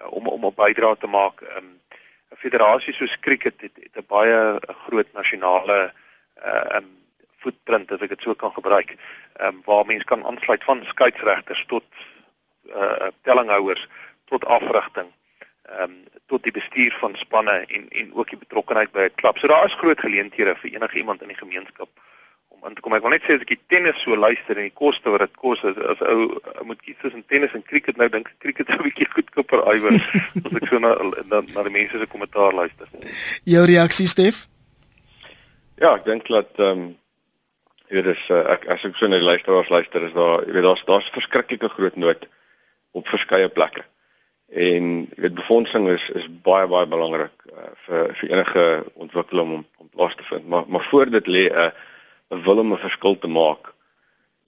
Speaker 2: om om 'n bydrae te maak. Ehm um, 'n federasie soos cricket het, het 'n baie groot nasionale uh um footprint as ek dit so kan gebruik. Ehm um, waar mense kan aansluit van skeieregters tot uh tellinghouers tot afrigting. Ehm um, tot die bestuur van spanne en en ook die betrokkeheid by 'n klub. So daar is groot geleenthede vir enige iemand in die gemeenskap om in te kom. Ek wil net sê as ek die tennis so luister en die koste wat dit kos as as ou moet kies tussen tennis en cricket nou dink cricket is 'n bietjie goedkoper iwer as ek so na na, na die mense se kommentaar luister.
Speaker 1: Jou reaksie Stef?
Speaker 3: Ja, ek dink dat ehm um, jy weet dis uh, ek as ek so na die luisteraars luister is daar jy weet daar's daar's verskriklike groot nood op verskeie plekke. En jy weet befondsing is is baie baie belangrik uh, vir vir enige ontwikkeling om om plaas te vind. Maar maar voor dit lê 'n uh, 'n wil om 'n verskil te maak.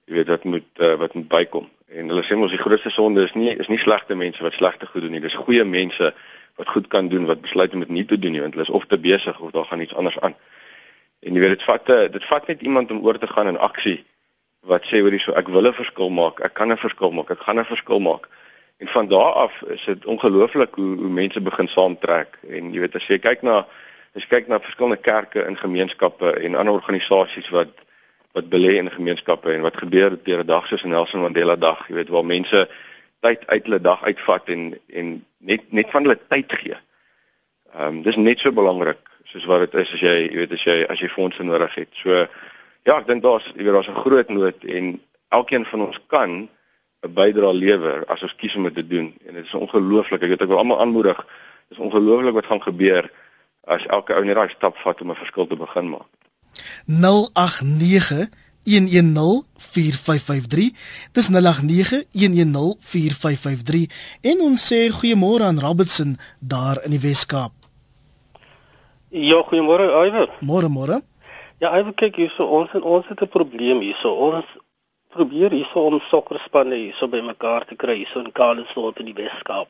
Speaker 3: Jy weet dit moet uh, wat moet bykom. En hulle sê mos die grootste sonde is nie is nie slegte mense wat slegte goed doen nie. Dis goeie mense wat goed kan doen wat besluit om dit nie te doen nie want hulle is of te besig of daar gaan iets anders aan. En jy weet dit vat eh, dit vat net iemand om oor te gaan in aksie wat sê hoor hierso ek wil 'n verskil maak. Ek kan 'n verskil maak. Ek gaan 'n verskil maak. En van daar af is dit ongelooflik hoe hoe mense begin saamtrek. En jy weet as jy kyk na as kyk na verskillende kerke en gemeenskappe en ander organisasies wat wat belê in gemeenskappe en wat gebeur op 'n dag soos Nelson Mandela Dag, jy weet waar mense tyd uit hulle dag uitvat en en net net van hulle tyd gee. Ehm um, dis net so belangrik soos wat dit is as jy jy weet as jy as jy fondse nodig het. So ja, ek dink daar's jy weet daar's 'n groot nood en elkeen van ons kan 'n bydrae lewer as ons kies om dit te doen. En dit is ongelooflik. Ek weet ek wil almal aanmoedig. Dit is ongelooflik wat gaan gebeur as elke ou net daai stap vat om 'n verskil te begin maak.
Speaker 1: 089 1104553 dis 0891104553 en ons sê goeiemôre aan Robertson daar in die Wes-Kaap.
Speaker 7: Ja, goeiemôre Iwer.
Speaker 1: Môre môre.
Speaker 7: Ja, Iwer kyk hierso ons en ons het 'n probleem hierso. Ons probeer hierso om sokkerspanne hierso bymekaar te kry hierso in Kaapstad in die Wes-Kaap.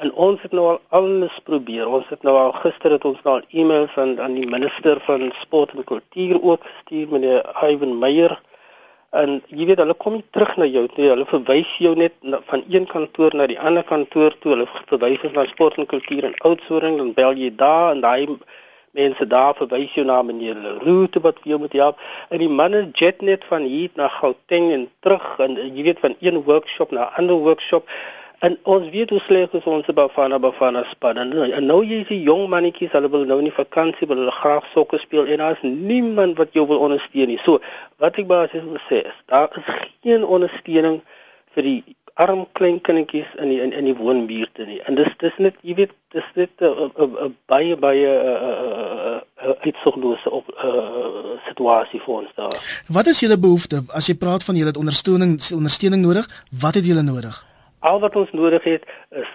Speaker 7: En ons het nou al alles probeer. Ons het nou al gister het ons nou al e-mails aan aan die minister van sport en kultuur ook gestuur meneer Ivan Meyer. En jy weet hulle kom nie terug na jou nie. Hulle verwys jou net na, van een kantoor na die ander kantoor toe. Hulle verwys ons na sport en kultuur en Oudtshoorn dan bel jy daar en daai mense daar verwys jou na meneer Leroux wat vir jou moet help. En die manne jet net van hier na Gauteng en terug en jy weet van een workshop na 'n ander workshop. En ons weet hoe sleg is ons Bafana Bafana span. En, en nou jy sien jong mannetjies, hulle wil nou nie vakansie, wil hulle graag sokker speel en daar's niemand wat jou wil ondersteun nie. So, wat ek basies wil sê is, daar is geen ondersteuning vir die arm klein kindertjies in die in, in die woonbuurte nie. En dis dis net, jy weet, dis net 'n baie baie uitsoglose op uh, situasie vir ons daar.
Speaker 1: Wat is julle behoefte as jy praat van julle ondersteuning ondersteuning nodig? Wat het julle nodig?
Speaker 7: Al wat ons nodig het is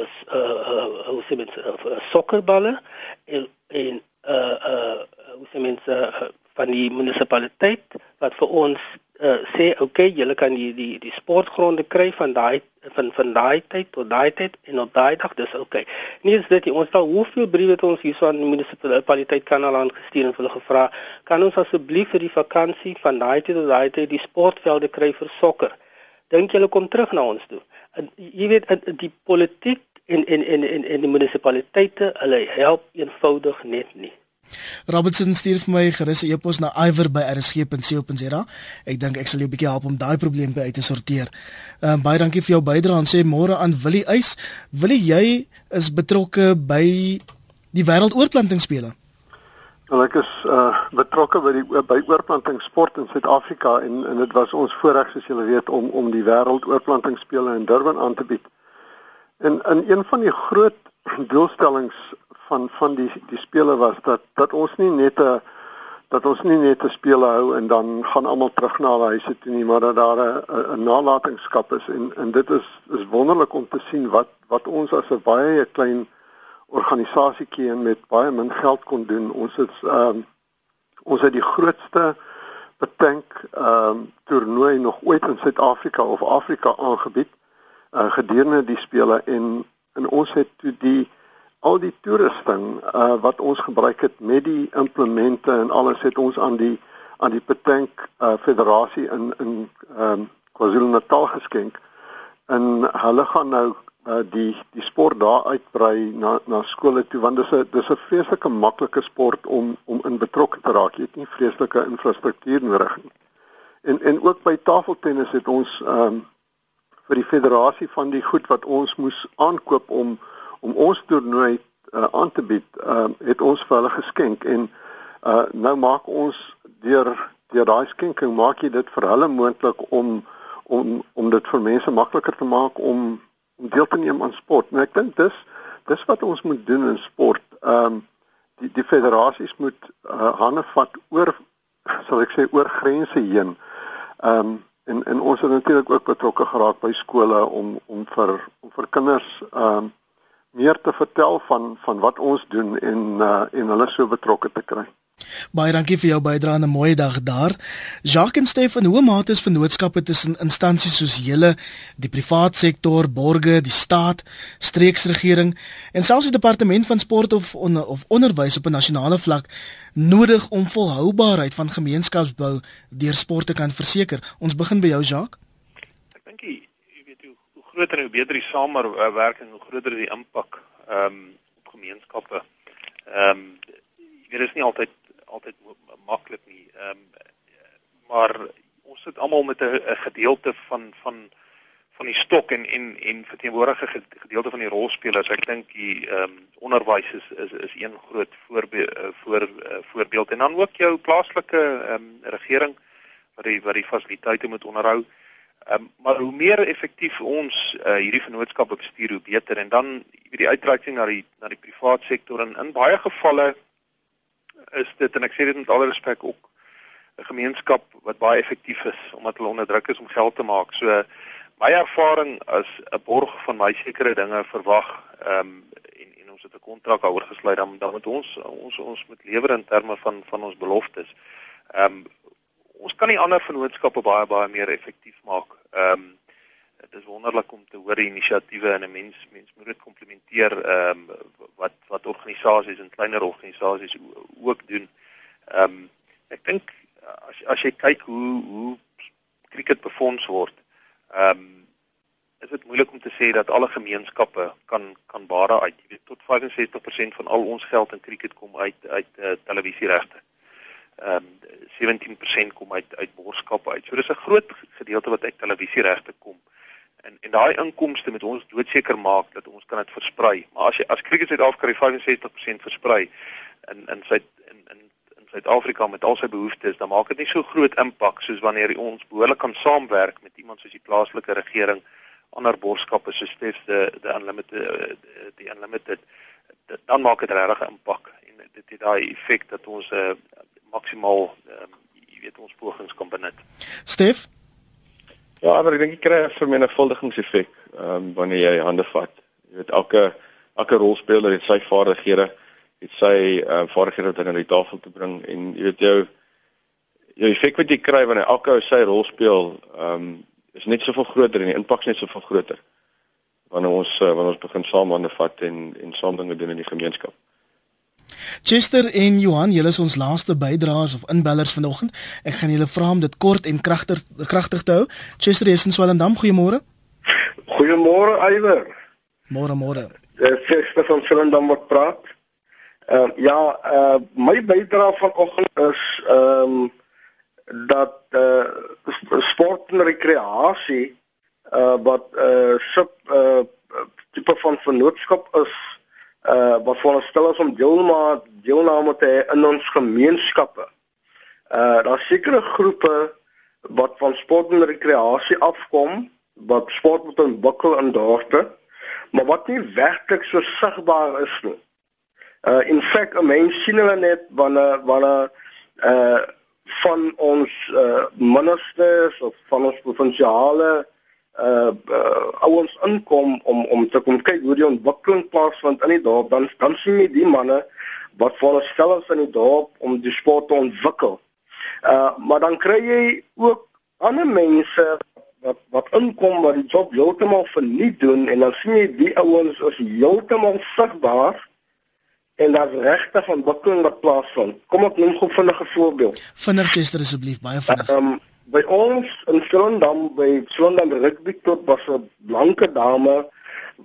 Speaker 7: is uh uh hoe sê mens uh, sokkerballe en en uh uh hoe sê mens uh, van die munisipaliteit wat vir ons uh sê okay julle kan die die die sportgronde kry van daai van van daai tyd tot daai tyd en op daai dag dis okay. Nie is dit ons sal hoeveel briewe het ons hierso aan die munisipaliteit kan al aangestuur en hulle gevra kan ons asseblief vir die vakansie van daai tyd tot daai tyd die sportvelde kry vir sokker. Dink julle kom terug na ons toe jy weet die politiek en en en en, en die munisipaliteite hulle help eenvoudig net nie.
Speaker 1: Robertson stuur vir my gerus 'n e-pos na iwer@rsg.co.za. Ek dink ek sal jou 'n bietjie help om daai probleem by uit te sorteer. Ehm um, baie dankie vir jou bydrae en sê môre aan Willie Eis. Willie, jy is betrokke by die wêreldoorplantingsspele.
Speaker 8: Nou ek is uh betrokke by die by oorplanting sport in Suid-Afrika en en dit was ons voorreg soos julle weet om om die wêreld oorplantingspele in Durban aan te bied. En in een van die groot doelstellings van van die die spele was dat dat ons nie net 'n dat ons nie net 'n spele hou en dan gaan almal terug na hulle huise toe nie, maar dat daar 'n nalatenskap is en en dit is is wonderlik om te sien wat wat ons as 'n baie klein organisasietjie en met baie min geld kon doen. Ons het ehm um, ons het die grootste betank ehm um, toernooi nog ooit in Suid-Afrika of Afrika aangebied uh, gedurende die spele en en ons het toe die al die toerusting uh, wat ons gebruik het met die implemente en alles het ons aan die aan die betank uh, federasie in in ehm um, KwaZulu-Natal geskenk en hulle gaan nou uh, die die sport daar uitbrei na na skole toe want dis 'n dis 'n vreeslike maklike sport om om in betrokke te raak. Jy het nie vreeslike infrastruktuur nodig nie. En en ook by tafeltennis het ons ehm um, vir die federasie van die goed wat ons moes aankoop om om ons toernooi uh, aan te bied, ehm uh, het ons vir hulle geskenk en uh nou maak ons deur deur daai skenking maak jy dit vir hulle moontlik om om om dit vir mense makliker te maak om om deel te neem aan sport. En ek dink dis dis wat ons moet doen in sport. Ehm um, die die federasies moet uh, hande vat oor sal ek sê oor grense heen. Ehm um, en en ons het natuurlik ook betrokke geraak by skole om om vir om vir kinders ehm um, meer te vertel van van wat ons doen en uh, en hulle so betrokke te kry.
Speaker 1: Baie dankie vir jou bydrae en 'n mooi dag daar. Jacques en Stefan, hoe mate is vennootskappe tussen instansies soos julle, die privaat sektor, borge, die staat, streeksregering en selfs die departement van sport of on, of onderwys op 'n nasionale vlak nodig om volhoubaarheid van gemeenskapsbou deur sport te kan verseker? Ons begin by jou, Jacques.
Speaker 2: Ek dink jy weet hoe, hoe groter en hoe beter die samewerking, hoe groter die impak ehm um, op gemeenskappe. Ehm um, dit is nie altyd altyd maklik nie. Ehm um, maar ons sit almal met 'n gedeelte van van van die stok en en en verteenwoordige gedeelte van die rolspelers. Ek dink die ehm um, onderwys is is is een groot voorbeeld voor uh, voorbeeld en dan ook jou plaaslike ehm um, regering wat die wat die fasiliteite moet onderhou. Ehm um, maar hoe meer effektief ons uh, hierdie vennootskappe bestuur, hoe beter. En dan hierdie uitreiking na die na die privaat sektor en in baie gevalle is dit en ek sê dit met alle respek ook 'n gemeenskap wat baie effektief is omdat hulle onderdruk is om geld te maak. So my ervaring as 'n borg van my sekere dinge verwag ehm um, en en ons het 'n kontrak daaroor gesluit dan dan moet ons ons ons moet lewer in terme van van ons beloftes. Ehm um, ons kan nie ander vennootskappe baie baie meer effektief maak. Ehm um, dit is wonderlik om te hoor die inisiatiewe en 'n mens mens moet dit komplimenteer ehm um, wat wat organisasies en kleiner organisasies ook doen. Ehm um, ek dink as as jy kyk hoe hoe cricket befonds word, ehm um, is dit moeilik om te sê dat alle gemeenskappe kan kan baie uit. Jy weet tot 65% van al ons geld in cricket kom uit uit uh, televisieregte. Ehm um, 17% kom uit uit borgskappe uit. So dis 'n groot gedeelte wat uit televisieregte kom en en daai inkomste moet ons doodseker maak dat ons kan dit versprei. Maar as jy as Cricket Suid-Afrika die 65% versprei in in sy in in in Suid-Afrika met al sy behoeftes, dan maak dit nie so groot impak soos wanneer ons behoorlik kan saamwerk met iemand soos die plaaslike regering, ander borgskappe soos Stef the the unlimited die unlimited dan maak dit regtig 'n impak en dit het daai effek dat ons 'n uh, maksimaal um, jy weet ons pogings kan benut.
Speaker 1: Stef
Speaker 3: Ja, maar ek dink jy kry 'n vermenigvuldigingseffek ehm um, wanneer jy hande vat. Jy weet elke elke rolspeler het sy vaardighede, het sy ehm uh, vaardighede wat hy na die tafel te bring en jy weet jou jou effek wat jy kry wanneer elke ou sy rol speel, ehm um, is net soveel groter en die impak is net soveel groter wanneer ons uh, wanneer ons begin saam hande vat en en saam dinge doen in die gemeenskap.
Speaker 1: Chester en Johan, julle is ons laaste bydraers of inbellers vanoggend. Ek gaan julle vra om dit kort en kragtig kragtig te hou. Chester is in Swellendam. Goeiemôre.
Speaker 9: Goeiemôre Iwer.
Speaker 1: Môre môre.
Speaker 9: Dis Chester van Swellendam wat praat. Ehm uh, ja, uh, my bydrae vanoggend is ehm um, dat uh, sport en rekreasie uh, wat 'n uh, sub uh, tipe van vennootskap is uh wat veronderstel is om deelname deelname te hê in ons gemeenskappe. Uh daar sekere groepe wat van sport en rekreasie afkom wat sport moet ontwikkel in dorpe, maar wat nie werklik so sigbaar is nie. Uh in feite mense sien hulle net wanneer wanneer uh van ons uh ministers of van ons provinsiale uh, uh ouens inkom om om te kom kyk hoe die ontwikkeling plaasvind in die dorp dan dan sien jy die manne wat voorstel is in die dorp om die sport te ontwikkel. Uh maar dan kry jy ook ander mense wat wat inkom wat die job heeltemal verniet doen en dan sien jy die ouens is heeltemal sigbaar en daar regte van ontwikkeling wat plaasvind. Kom ek noem gou vinnig 'n voorbeeld.
Speaker 1: Vinnig Chester asseblief, baie vinnig.
Speaker 9: Um, by ons in Swellendam by Swellendam Rugby Club was 'n blanke dame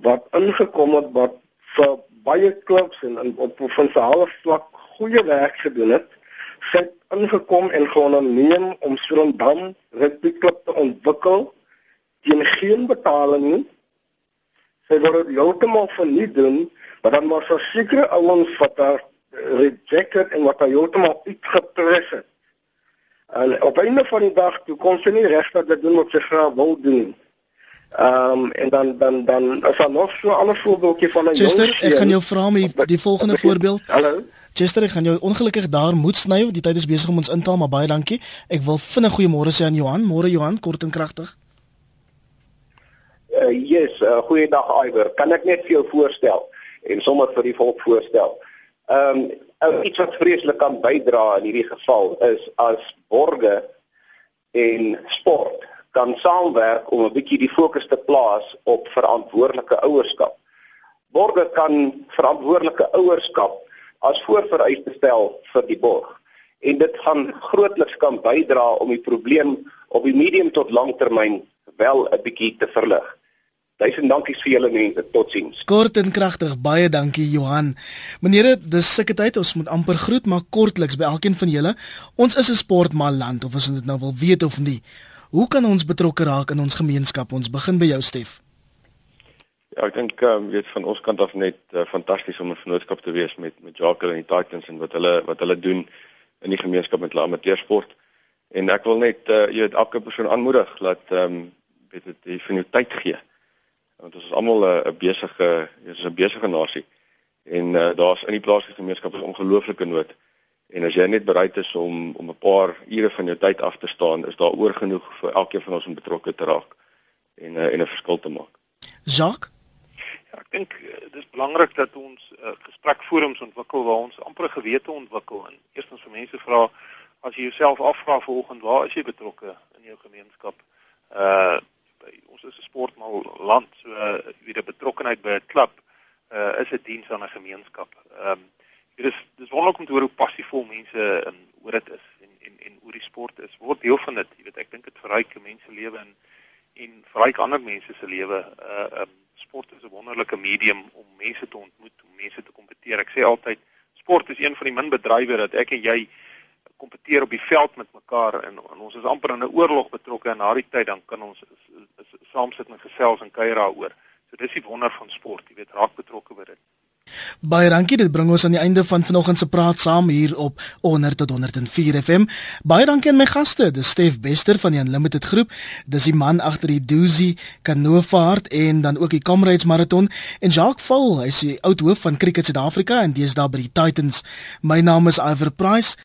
Speaker 9: wat ingekom het wat vir baie klubs en, en op provinsiale vlak goeie werk gedoen het. Sy het ingekom en geonderneem om Swellendam Rugby Club te ontwikkel teen geen betaling nie. Sy wou dit heeltemal verniet doen, maar dan was daar sekere ouens wat daar rejected en wat hy heeltemal uitgepres het. En op einde van die dag toe kon sy nie regtig dit doen wat sy graag wou doen. Ehm um, en dan dan dan is daar nog so 'n ander voorbeeldjie van 'n jong
Speaker 1: Chester, ek gaan jou vra om die, die volgende voorbeeld.
Speaker 9: Hallo.
Speaker 1: Chester, ek gaan jou ongelukkig daar moet sny, die tyd is besig om ons in te haal, maar baie dankie. Ek wil vinnig goeiemôre sê aan Johan. Môre Johan, kort en kragtig.
Speaker 10: Uh, yes, uh, goeiedag Iwer. Kan ek net vir jou voorstel en sommer vir die volk voorstel. Ehm um, uh, iets wat vreeslik kan bydra in hierdie geval is as borge en sport kan saamwerk om 'n bietjie die fokus te plaas op verantwoordelike ouerskap. Borge kan verantwoordelike ouerskap as voorvereiste stel vir die borg. En dit gaan grootliks kan bydra om die probleem op die medium tot langtermyn wel 'n bietjie te verlig. Duisend dankie vir julle mense. Totsiens.
Speaker 1: Kort en kragtig. Baie dankie Johan. Menere, dis sulke tyd ons moet amper groet, maar kortliks by elkeen van julle. Ons is 'n sportmal land of ons dit nou wil weet of nie. Hoe kan ons betrokke raak in ons gemeenskap? Ons begin by jou Stef.
Speaker 3: Ja, ek dink ehm um, weet van ons kant af net uh, fantasties om 'n vennootskap te wees met met Jacques en die Titans en wat hulle wat hulle doen in die gemeenskap met amateursport. En ek wil net uh, jy weet elke persoon aanmoedig dat ehm um, weet dit vir jou tyd gee want ons is almal 'n uh, besige ons is 'n besige nasie en uh, daar's in die plaaslike gemeenskap 'n ongelooflike nood en as jy net bereid is om om 'n paar ure van jou tyd af te staan is daar oor genoeg vir elkeen van ons om betrokke te raak en uh, en 'n verskil te maak.
Speaker 1: Jacques
Speaker 2: Ja, ek dink uh, dis belangrik dat ons uh, gesprekforums ontwikkel waar ons amper gewete ontwikkel en eerstens vir mense vra as jy jouself afvra vanoggend waar is jy betrokke in jou gemeenskap? Uh ons is 'n sportmal land, so uh, weer 'n betrokkeheid by 'n klub uh, is 'n diens aan 'n gemeenskap. Ehm um, dit is dis wonderlik om te hoor hoe passievol mense in oor dit is en en en hoe die sport is. Word deel van dit. Jy weet, ek dink dit verryk mense lewe en en verryk ander mense se lewe. Uh um, sport is 'n wonderlike medium om mense te ontmoet, om mense te kompeteer. Ek sê altyd sport is een van die min bedrywe dat ek en jy kompeteer op die veld met mekaar en, en ons is amper in 'n oorlog betrokke en na die tyd dan kan ons is, is, is saam sit en gesels en kuier daaroor. So dis die wonder van sport, jy weet, raak betrokke by dit.
Speaker 1: Baie dankie, dit bring ons aan die einde van vanoggend se praat saam hier op 100 tot 104 FM. Baie dankie aan my gaste, dis Stef Bester van die Unlimited Groep, dis die man agter die Doozy Kanoevaart en dan ook die Comrades Marathon en Jacques Val, hy's die oud hoof van Cricket Suid-Afrika en daar by die Titans. My naam is Iver Price.